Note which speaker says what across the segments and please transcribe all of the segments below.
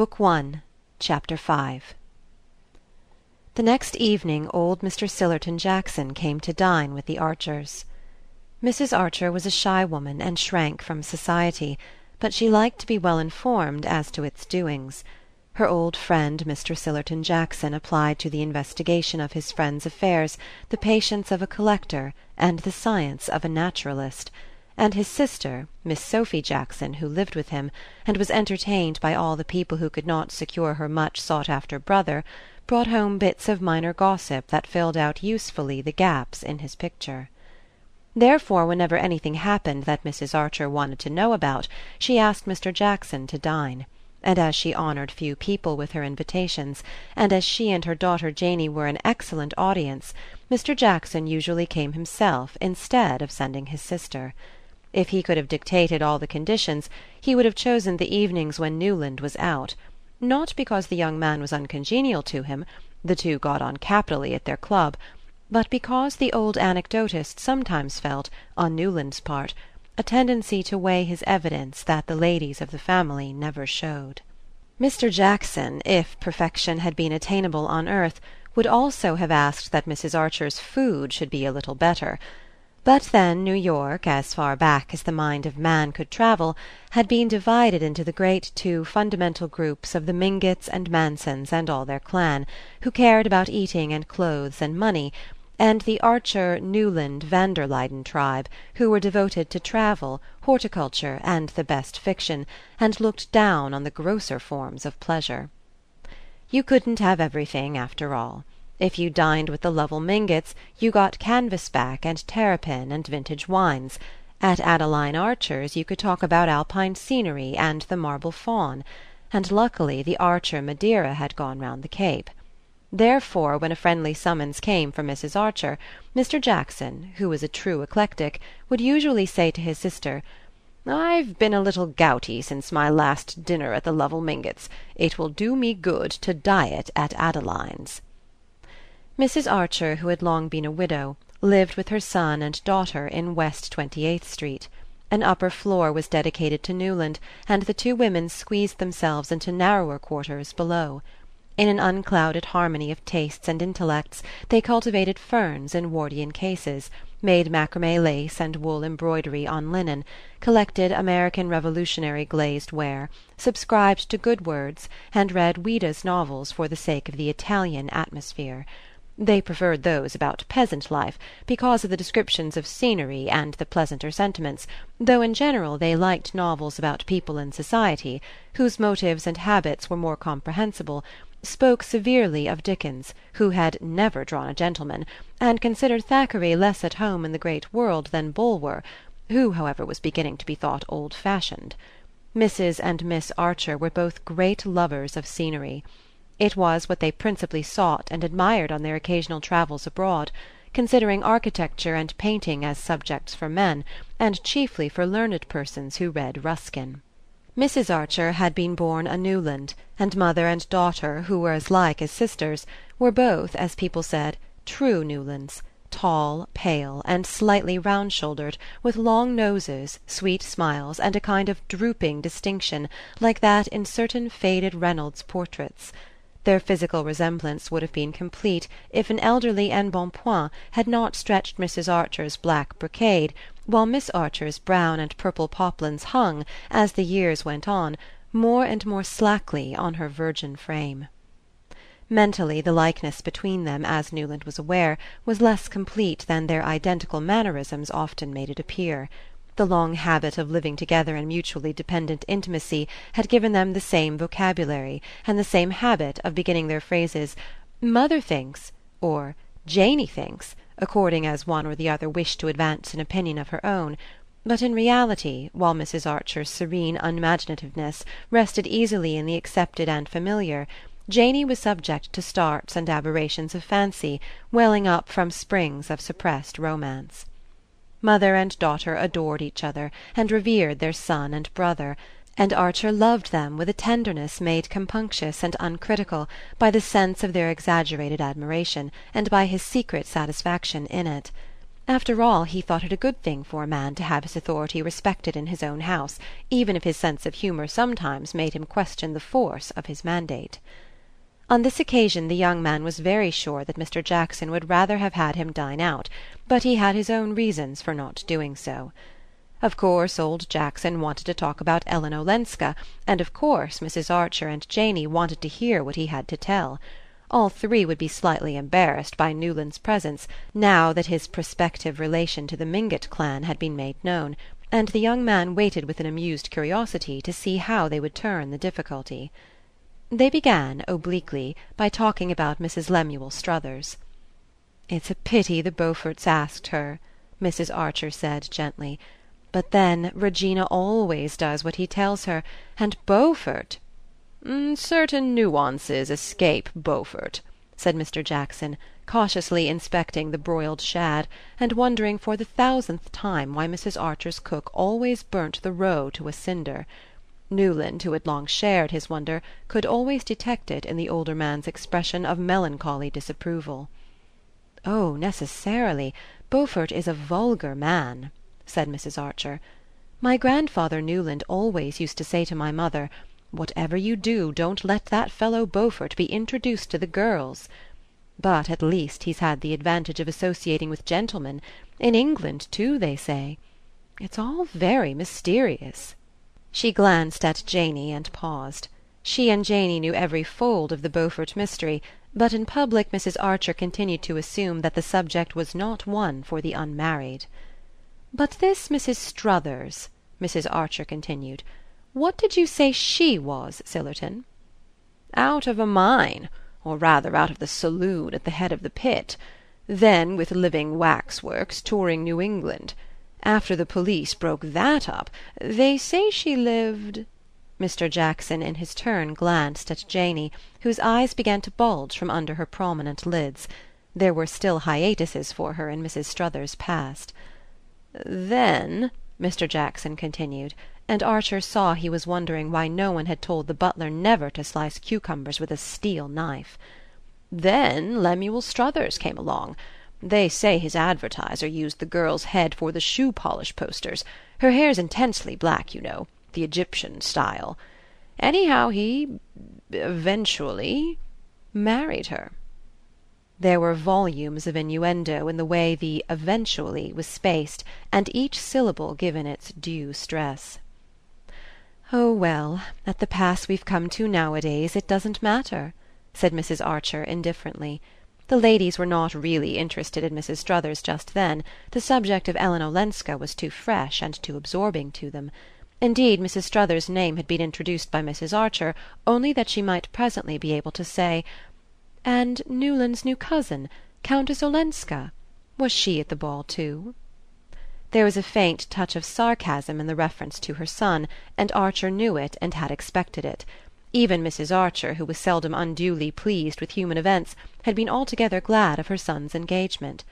Speaker 1: Book One, Chapter 5 The next evening old Mr. Sillerton Jackson came to dine with the Archers. Mrs. Archer was a shy woman and shrank from society, but she liked to be well informed as to its doings. Her old friend Mr. Sillerton Jackson applied to the investigation of his friend's affairs the patience of a collector and the science of a naturalist and his sister, Miss Sophy Jackson, who lived with him, and was entertained by all the people who could not secure her much sought after brother, brought home bits of minor gossip that filled out usefully the gaps in his picture. Therefore whenever anything happened that Mrs. Archer wanted to know about she asked Mr. Jackson to dine; and as she honoured few people with her invitations, and as she and her daughter Janey were an excellent audience, Mr. Jackson usually came himself instead of sending his sister. If he could have dictated all the conditions he would have chosen the evenings when Newland was out; not because the young man was uncongenial to him the two got on capitally at their club but because the old anecdotist sometimes felt, on Newland's part, a tendency to weigh his evidence that the ladies of the family never showed. Mr. Jackson, if perfection had been attainable on earth, would also have asked that Mrs. Archer's food should be a little better. But then New York, as far back as the mind of man could travel, had been divided into the great two fundamental groups of the Mingotts and Mansons and all their clan, who cared about eating and clothes and money, and the Archer Newland van der Luyden tribe, who were devoted to travel, horticulture and the best fiction, and looked down on the grosser forms of pleasure. You couldn't have everything after all. If you dined with the Lovell Mingotts you got canvas-back and terrapin and vintage wines; at Adeline Archer's you could talk about Alpine scenery and the marble faun; and luckily the Archer Madeira had gone round the Cape. Therefore when a friendly summons came from Mrs. Archer, Mr. Jackson, who was a true eclectic, would usually say to his sister: "I've been a little gouty since my last dinner at the Lovell Mingotts'. It will do me good to diet at Adeline's." Mrs. Archer, who had long been a widow, lived with her son and daughter in West Twenty eighth Street. An upper floor was dedicated to Newland, and the two women squeezed themselves into narrower quarters below. In an unclouded harmony of tastes and intellects they cultivated ferns in Wardian cases, made macrame lace and wool embroidery on linen, collected American Revolutionary glazed ware, subscribed to Good Words, and read Ouida's novels for the sake of the Italian atmosphere. They preferred those about peasant life, because of the descriptions of scenery and the pleasanter sentiments, though in general they liked novels about people in society, whose motives and habits were more comprehensible, spoke severely of Dickens, who had never drawn a gentleman, and considered Thackeray less at home in the great world than Bulwer, who however was beginning to be thought old fashioned. Mrs. and Miss Archer were both great lovers of scenery. It was what they principally sought and admired on their occasional travels abroad, considering architecture and painting as subjects for men, and chiefly for learned persons who read Ruskin. Mrs. Archer had been born a Newland, and mother and daughter, who were as like as sisters, were both, as people said, true Newlands tall, pale, and slightly round shouldered, with long noses, sweet smiles, and a kind of drooping distinction, like that in certain faded Reynolds portraits. Their physical resemblance would have been complete if an elderly embonpoint had not stretched Mrs. Archer's black brocade, while Miss Archer's brown and purple poplins hung, as the years went on, more and more slackly on her virgin frame. Mentally the likeness between them, as Newland was aware, was less complete than their identical mannerisms often made it appear. The long habit of living together in mutually dependent intimacy had given them the same vocabulary, and the same habit of beginning their phrases "Mother thinks" or "Janey thinks," according as one or the other wished to advance an opinion of her own; but in reality, while Mrs. Archer's serene unimaginativeness rested easily in the accepted and familiar, Janey was subject to starts and aberrations of fancy welling up from springs of suppressed romance. Mother and daughter adored each other, and revered their son and brother, and Archer loved them with a tenderness made compunctious and uncritical by the sense of their exaggerated admiration, and by his secret satisfaction in it. After all, he thought it a good thing for a man to have his authority respected in his own house, even if his sense of humour sometimes made him question the force of his mandate. On this occasion the young man was very sure that Mr. Jackson would rather have had him dine out, but he had his own reasons for not doing so. Of course old Jackson wanted to talk about Ellen Olenska, and of course Mrs. Archer and Janey wanted to hear what he had to tell. All three would be slightly embarrassed by Newland's presence, now that his prospective relation to the Mingott clan had been made known, and the young man waited with an amused curiosity to see how they would turn the difficulty. They began, obliquely, by talking about Mrs. Lemuel Struthers. "It's a pity the Beauforts asked her," Mrs. Archer said gently. But then Regina always does what he tells her, and Beaufort
Speaker 2: mm, "Certain nuances escape Beaufort," said Mr. Jackson, cautiously inspecting the broiled shad, and wondering for the thousandth time why Mrs. Archer's cook always burnt the roe to a cinder. Newland, who had long shared his wonder, could always detect it in the older man's expression of melancholy disapproval.
Speaker 1: "Oh, necessarily. Beaufort is a vulgar man." said Mrs. Archer. "My grandfather Newland always used to say to my mother, 'Whatever you do, don't let that fellow Beaufort be introduced to the girls.' But at least he's had the advantage of associating with gentlemen in England too, they say. It's all very mysterious." She glanced at Janey and paused. She and Janey knew every fold of the Beaufort mystery, but in public Mrs. Archer continued to assume that the subject was not one for the unmarried. But this Mrs. Struthers," Mrs. Archer continued, "what did you say SHE was, Sillerton?"
Speaker 2: "Out of a mine, or rather out of the saloon at the head of the pit. Then with living waxworks, touring New England. After the police broke that up, they say she lived
Speaker 1: Mr. Jackson in his turn glanced at Janey, whose eyes began to bulge from under her prominent lids. There were still hiatuses for her in Mrs. Struthers's past.
Speaker 2: "Then," Mr. Jackson continued,
Speaker 1: and Archer saw he was wondering why no one had told the butler never to slice cucumbers with a steel knife,
Speaker 2: "then Lemuel Struthers came along. They say his advertiser used the girl's head for the shoe polish posters; her hair's intensely black, you know, the Egyptian style. Anyhow he eventually married her."
Speaker 1: There were volumes of innuendo in the way the "eventually" was spaced, and each syllable given its due stress. "Oh well, at the pass we've come to nowadays it doesn't matter," said Mrs. Archer indifferently. The ladies were not really interested in Mrs. Struthers just then; the subject of Ellen Olenska was too fresh and too absorbing to them. Indeed Mrs. Struthers's name had been introduced by Mrs. Archer only that she might presently be able to say. And Newland's new cousin, Countess Olenska was she at the ball too?" There was a faint touch of sarcasm in the reference to her son, and Archer knew it and had expected it. Even Mrs. Archer, who was seldom unduly pleased with human events, had been altogether glad of her son's engagement.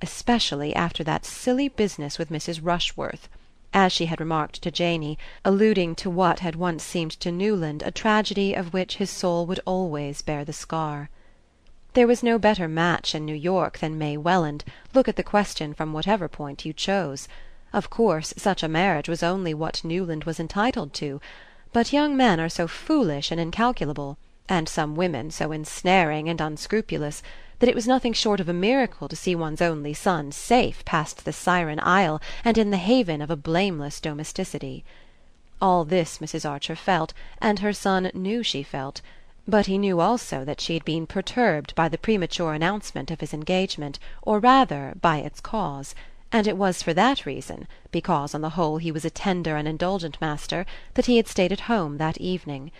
Speaker 1: Especially after that silly business with Mrs. Rushworth as she had remarked to Janey, alluding to what had once seemed to Newland a tragedy of which his soul would always bear the scar. There was no better match in New York than May Welland, look at the question from whatever point you chose. Of course such a marriage was only what Newland was entitled to; but young men are so foolish and incalculable, and some women so ensnaring and unscrupulous, that it was nothing short of a miracle to see one's only son safe past the Siren Isle and in the haven of a blameless domesticity. All this Mrs. Archer felt, and her son knew she felt. But he knew also that she had been perturbed by the premature announcement of his engagement, or rather by its cause; and it was for that reason, because on the whole he was a tender and indulgent master, that he had stayed at home that evening.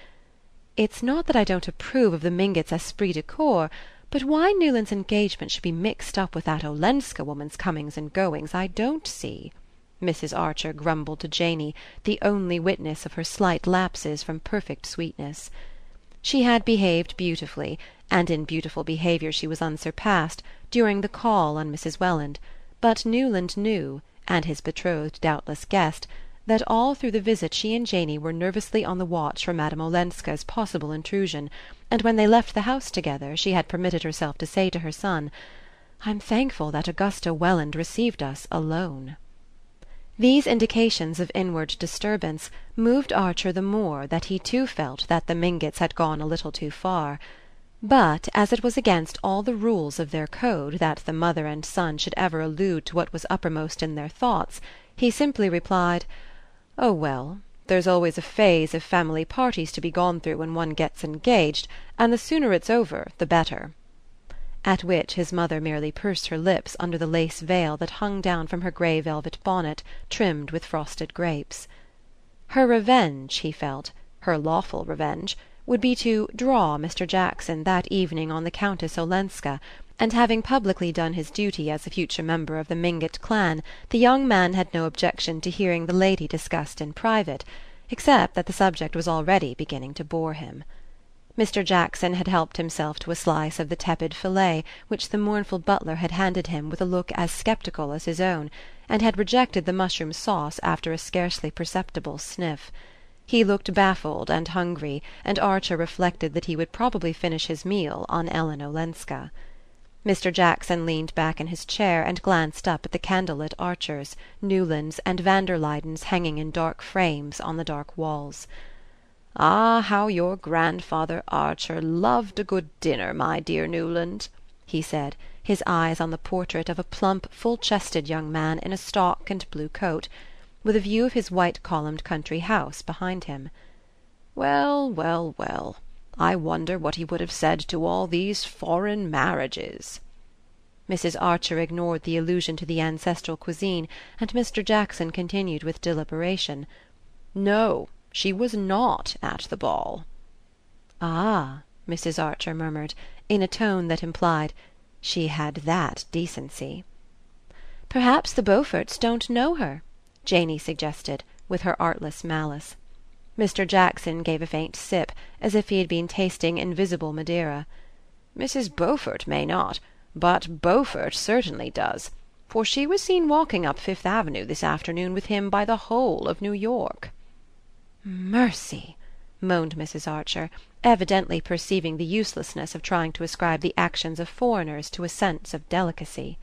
Speaker 1: "It's not that I don't approve of the Mingotts' esprit de corps, but why Newland's engagement should be mixed up with that Olenska woman's comings and goings I don't see," Mrs. Archer grumbled to Janey, the only witness of her slight lapses from perfect sweetness. She had behaved beautifully, and in beautiful behaviour she was unsurpassed, during the call on Mrs. Welland; but Newland knew, and his betrothed doubtless guessed, that all through the visit she and Janey were nervously on the watch for Madame Olenska's possible intrusion, and when they left the house together she had permitted herself to say to her son. I'm thankful that Augusta Welland received us alone." These indications of inward disturbance moved Archer the more that he too felt that the Mingotts had gone a little too far. But as it was against all the rules of their code that the mother and son should ever allude to what was uppermost in their thoughts, he simply replied: "Oh well, there's always a phase of family parties to be gone through when one gets engaged, and the sooner it's over the better." At which his mother merely pursed her lips under the lace veil that hung down from her grey velvet bonnet trimmed with frosted grapes. Her revenge, he felt, her lawful revenge would be to "draw" Mr. Jackson that evening on the Countess Olenska, and having publicly done his duty as a future member of the Mingott clan the young man had no objection to hearing the lady discussed in private, except that the subject was already beginning to bore him. Mr. Jackson had helped himself to a slice of the tepid fillet which the mournful butler had handed him with a look as sceptical as his own, and had rejected the mushroom sauce after a scarcely perceptible sniff. He looked baffled and hungry, and Archer reflected that he would probably finish his meal on Ellen Olenska. Mr. Jackson leaned back in his chair and glanced up at the candlelit Archers, Newlands and van der Luydens hanging in dark frames on the dark walls. "Ah, how your grandfather Archer loved a good dinner, my dear Newland!" he said, his eyes on the portrait of a plump full chested young man in a stock and blue coat with a view of his white columned country house behind him. "Well, well, well! I wonder what he would have said to all these foreign marriages." Mrs. Archer ignored the allusion to the ancestral cuisine, and Mr. Jackson continued with deliberation: "No, she was not at the ball." "Ah," Mrs. Archer murmured, in a tone that implied: "She had that decency." "Perhaps the Beauforts don't know her?" Janey suggested, with her artless malice. Mr. Jackson gave a faint sip, as if he had been tasting invisible Madeira. "Mrs. Beaufort may not, but Beaufort certainly does, for she was seen walking up Fifth Avenue this afternoon with him by the whole of New York." "Mercy!" moaned Mrs. Archer, evidently perceiving the uselessness of trying to ascribe the actions of foreigners to a sense of delicacy.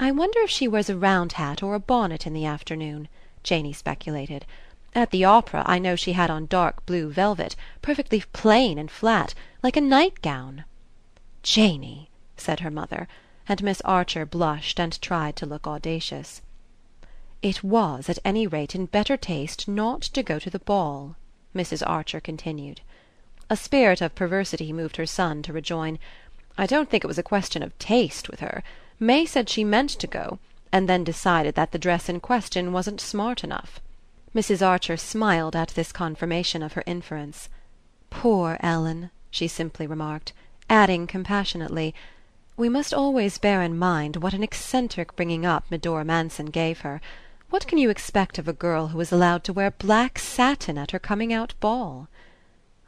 Speaker 1: "I wonder if she wears a round hat or a bonnet in the afternoon," Janey speculated. "At the opera I know she had on dark blue velvet, perfectly plain and flat, like a nightgown." "Janey!" said her mother; and Miss Archer blushed and tried to look audacious. "It was at any rate in better taste not to go to the ball," Mrs. Archer continued. A spirit of perversity moved her son to rejoin: "I don't think it was a question of taste with her. May said she meant to go, and then decided that the dress in question wasn't smart enough." Mrs. Archer smiled at this confirmation of her inference. "Poor Ellen!" she simply remarked, adding compassionately: "We must always bear in mind what an eccentric bringing up Medora Manson gave her. What can you expect of a girl who is allowed to wear black satin at her coming out ball?"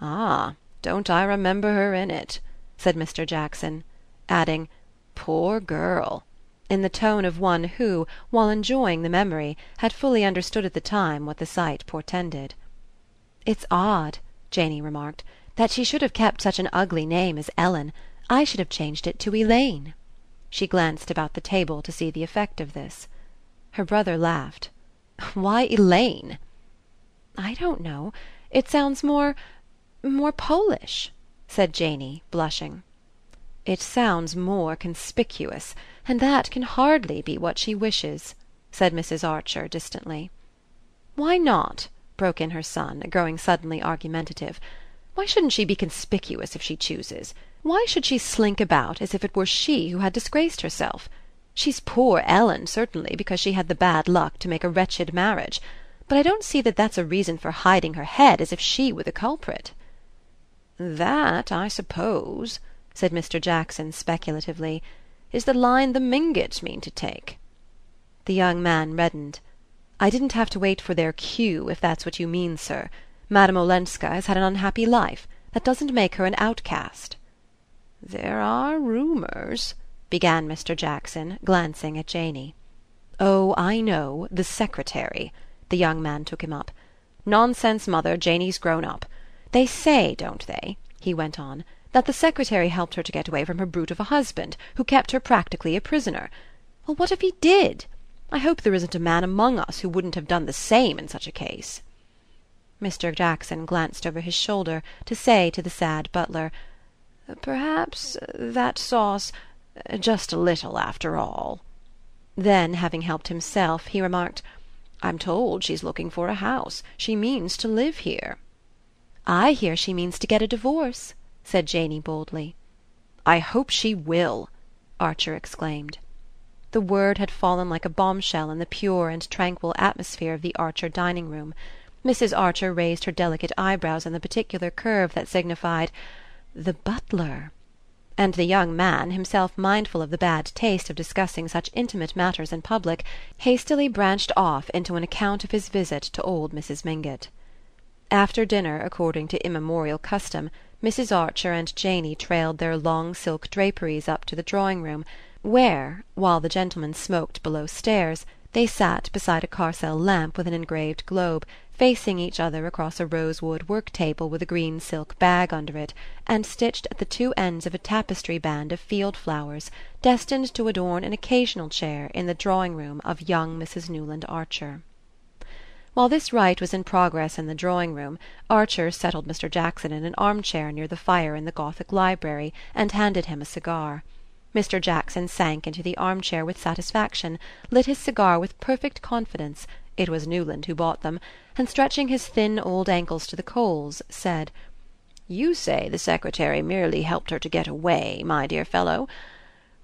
Speaker 1: "Ah, don't I remember her in it!" said Mr. Jackson; adding. Poor girl!" in the tone of one who, while enjoying the memory, had fully understood at the time what the sight portended. "It's odd," Janey remarked, "that she should have kept such an ugly name as Ellen. I should have changed it to Elaine." She glanced about the table to see the effect of this. Her brother laughed. "Why Elaine?" "I don't know. It sounds more more Polish," said Janey, blushing. "It sounds more conspicuous, and that can hardly be what she wishes," said Mrs. Archer distantly. "Why not?" broke in her son, growing suddenly argumentative. "Why shouldn't she be conspicuous if she chooses? Why should she slink about as if it were she who had disgraced herself? She's poor Ellen, certainly, because she had the bad luck to make a wretched marriage; but I don't see that that's a reason for hiding her head as if she were the culprit." "That, I suppose," said Mr. Jackson speculatively, "is the line the Mingotts mean to take." The young man reddened. "I didn't have to wait for their cue, if that's what you mean, sir. Madame Olenska has had an unhappy life. That doesn't make her an outcast." "There are rumours began Mr. Jackson, glancing at Janey. "Oh, I know the secretary." The young man took him up. "Nonsense, mother, Janey's grown up. They say, don't they," he went on
Speaker 2: that the secretary helped her to get away from her brute of a husband, who kept her practically a prisoner. Well, what if he did? I hope there isn't a man among us who wouldn't have done the same in such a case." Mr. Jackson glanced over his shoulder to say to the sad butler, uh, "Perhaps uh, that sauce uh, just a little, after all." Then, having helped himself, he remarked: "I'm told she's looking for a house. She means to live here." "I hear she means to get a divorce," said Janey boldly. "I hope she will!" Archer exclaimed. The word had fallen like a bombshell in the pure and tranquil atmosphere of the Archer dining room. Mrs. Archer raised her delicate eyebrows in the particular curve that signified "The butler!" and the young man, himself mindful of the bad taste of discussing such intimate matters in public, hastily branched off into an account of his visit to old Mrs. Mingott. After dinner, according to immemorial custom, Mrs. Archer and Janey trailed their long silk draperies up to the drawing room, where, while the gentlemen smoked below stairs, they sat beside a Carcel lamp with an engraved globe facing each other across a rosewood work-table with a green silk bag under it, and stitched at the two ends of a tapestry band of field-flowers, destined to adorn an occasional chair in the drawing-room of young Mrs. Newland Archer. While this rite was in progress in the drawing-room, Archer settled Mr. Jackson in an arm-chair near the fire in the Gothic library, and handed him a cigar. Mr. Jackson sank into the arm-chair with satisfaction, lit his cigar with perfect confidence it was Newland who bought them, and stretching his thin old ankles to the coals, said: "You say the secretary merely helped her to get away, my dear fellow.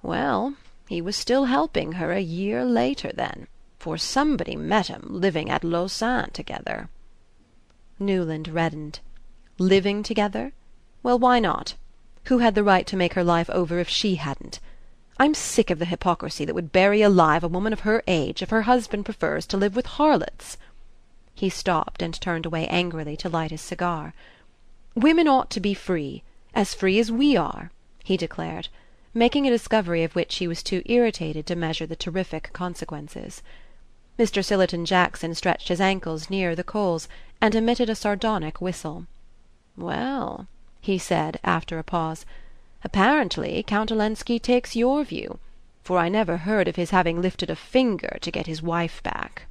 Speaker 2: Well, he was still helping her a year later, then, for somebody met 'em living at Lausanne together." Newland reddened. Living together? Well, why not? Who had the right to make her life over if she hadn't? I'm sick of the hypocrisy that would bury alive a woman of her age if her husband prefers to live with harlots." He stopped and turned away angrily to light his cigar. "Women ought to be free as free as we are," he declared, making a discovery of which he was too irritated to measure the terrific consequences. Mr. Sillerton Jackson stretched his ankles nearer the coals and emitted a sardonic whistle. "Well," he said after a pause. Apparently Count Olenski takes your view, for I never heard of his having lifted a finger to get his wife back."